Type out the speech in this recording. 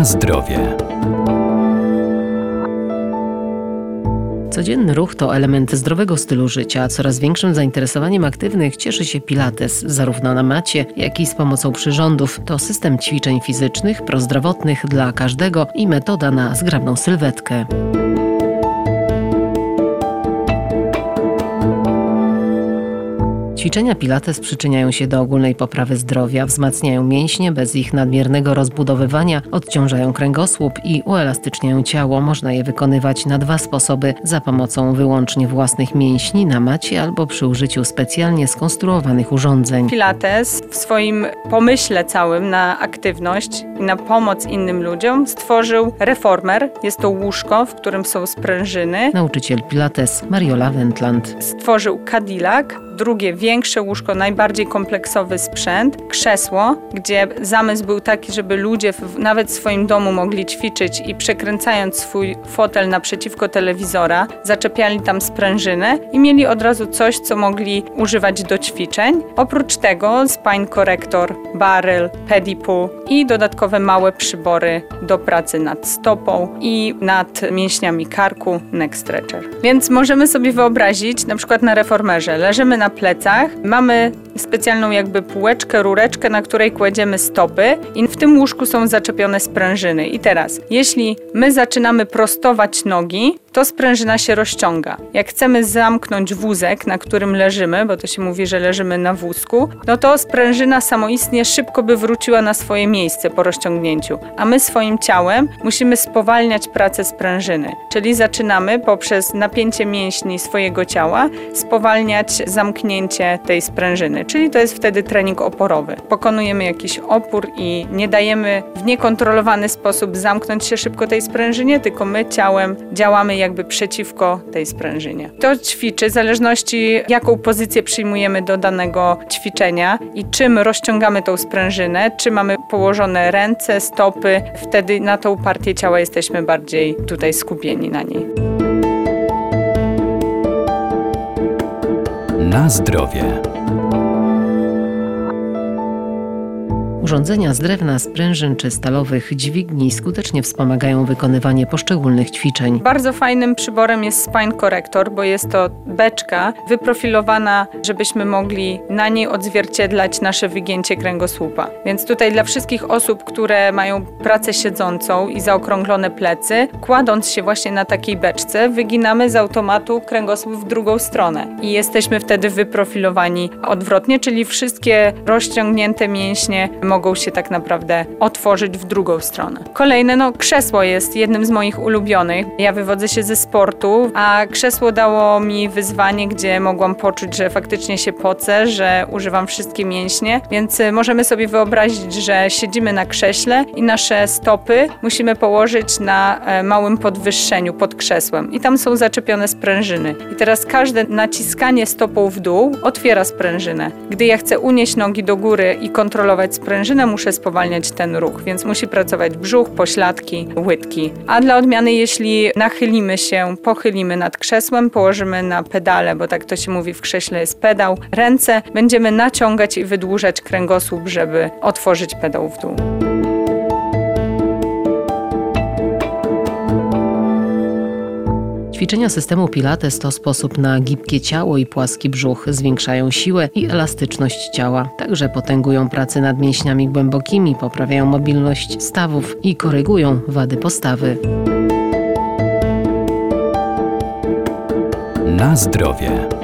Na zdrowie. Codzienny ruch to element zdrowego stylu życia. Coraz większym zainteresowaniem aktywnych cieszy się Pilates, zarówno na macie, jak i z pomocą przyrządów. To system ćwiczeń fizycznych, prozdrowotnych dla każdego i metoda na zgrabną sylwetkę. Ćwiczenia Pilates przyczyniają się do ogólnej poprawy zdrowia, wzmacniają mięśnie bez ich nadmiernego rozbudowywania, odciążają kręgosłup i uelastyczniają ciało. Można je wykonywać na dwa sposoby: za pomocą wyłącznie własnych mięśni na macie albo przy użyciu specjalnie skonstruowanych urządzeń. Pilates w swoim pomyśle całym na aktywność i na pomoc innym ludziom stworzył reformer. Jest to łóżko, w którym są sprężyny. Nauczyciel Pilates Mariola Wendland. Stworzył Cadillac, drugie większe łóżko, najbardziej kompleksowy sprzęt, krzesło, gdzie zamysł był taki, żeby ludzie w, nawet w swoim domu mogli ćwiczyć i przekręcając swój fotel naprzeciwko telewizora, zaczepiali tam sprężynę i mieli od razu coś, co mogli używać do ćwiczeń. Oprócz tego spine corrector, barrel, pedipu i dodatkowe małe przybory do pracy nad stopą i nad mięśniami karku, neck stretcher. Więc możemy sobie wyobrazić, na przykład na reformerze, leżymy na plecach, mamy specjalną jakby półeczkę, rureczkę, na której kładziemy stopy i w tym łóżku są zaczepione sprężyny. I teraz, jeśli my zaczynamy prostować nogi, to sprężyna się rozciąga. Jak chcemy zamknąć wózek, na którym leżymy, bo to się mówi, że leżymy na wózku, no to sprężyna samoistnie szybko by wróciła na swoje miejsce po rozciągnięciu. A my swoim ciałem musimy spowalniać pracę sprężyny. Czyli zaczynamy poprzez napięcie mięśni swojego ciała spowalniać zamknięcie tej sprężyny. Czyli to jest wtedy trening oporowy. Pokonujemy jakiś opór i nie dajemy w niekontrolowany sposób zamknąć się szybko tej sprężynie, tylko my ciałem działamy jakby przeciwko tej sprężynie. To ćwiczy w zależności jaką pozycję przyjmujemy do danego ćwiczenia i czym rozciągamy tą sprężynę, czy mamy położone ręce, stopy, wtedy na tą partię ciała jesteśmy bardziej tutaj skupieni na niej. Na zdrowie. Urządzenia z drewna, sprężyn czy stalowych dźwigni skutecznie wspomagają wykonywanie poszczególnych ćwiczeń. Bardzo fajnym przyborem jest spine corrector, bo jest to beczka wyprofilowana, żebyśmy mogli na niej odzwierciedlać nasze wygięcie kręgosłupa. Więc tutaj dla wszystkich osób, które mają pracę siedzącą i zaokrąglone plecy, kładąc się właśnie na takiej beczce, wyginamy z automatu kręgosłup w drugą stronę i jesteśmy wtedy wyprofilowani odwrotnie, czyli wszystkie rozciągnięte mięśnie mogą się tak naprawdę otworzyć w drugą stronę. Kolejne, no krzesło jest jednym z moich ulubionych. Ja wywodzę się ze sportu, a krzesło dało mi wyzwanie, gdzie mogłam poczuć, że faktycznie się pocę, że używam wszystkie mięśnie, więc y, możemy sobie wyobrazić, że siedzimy na krześle i nasze stopy musimy położyć na e, małym podwyższeniu pod krzesłem i tam są zaczepione sprężyny. I teraz każde naciskanie stopą w dół otwiera sprężynę. Gdy ja chcę unieść nogi do góry i kontrolować sprężynę, muszę spowalniać ten ruch, więc musi pracować brzuch, pośladki, łydki. A dla odmiany, jeśli nachylimy się, pochylimy nad krzesłem, położymy na pedale, bo tak to się mówi w krześle jest pedał, ręce, będziemy naciągać i wydłużać kręgosłup, żeby otworzyć pedał w dół. Ćwiczenia systemu Pilates to sposób na gibkie ciało i płaski brzuch, zwiększają siłę i elastyczność ciała. Także potęgują pracę nad mięśniami głębokimi, poprawiają mobilność stawów i korygują wady postawy. Na zdrowie.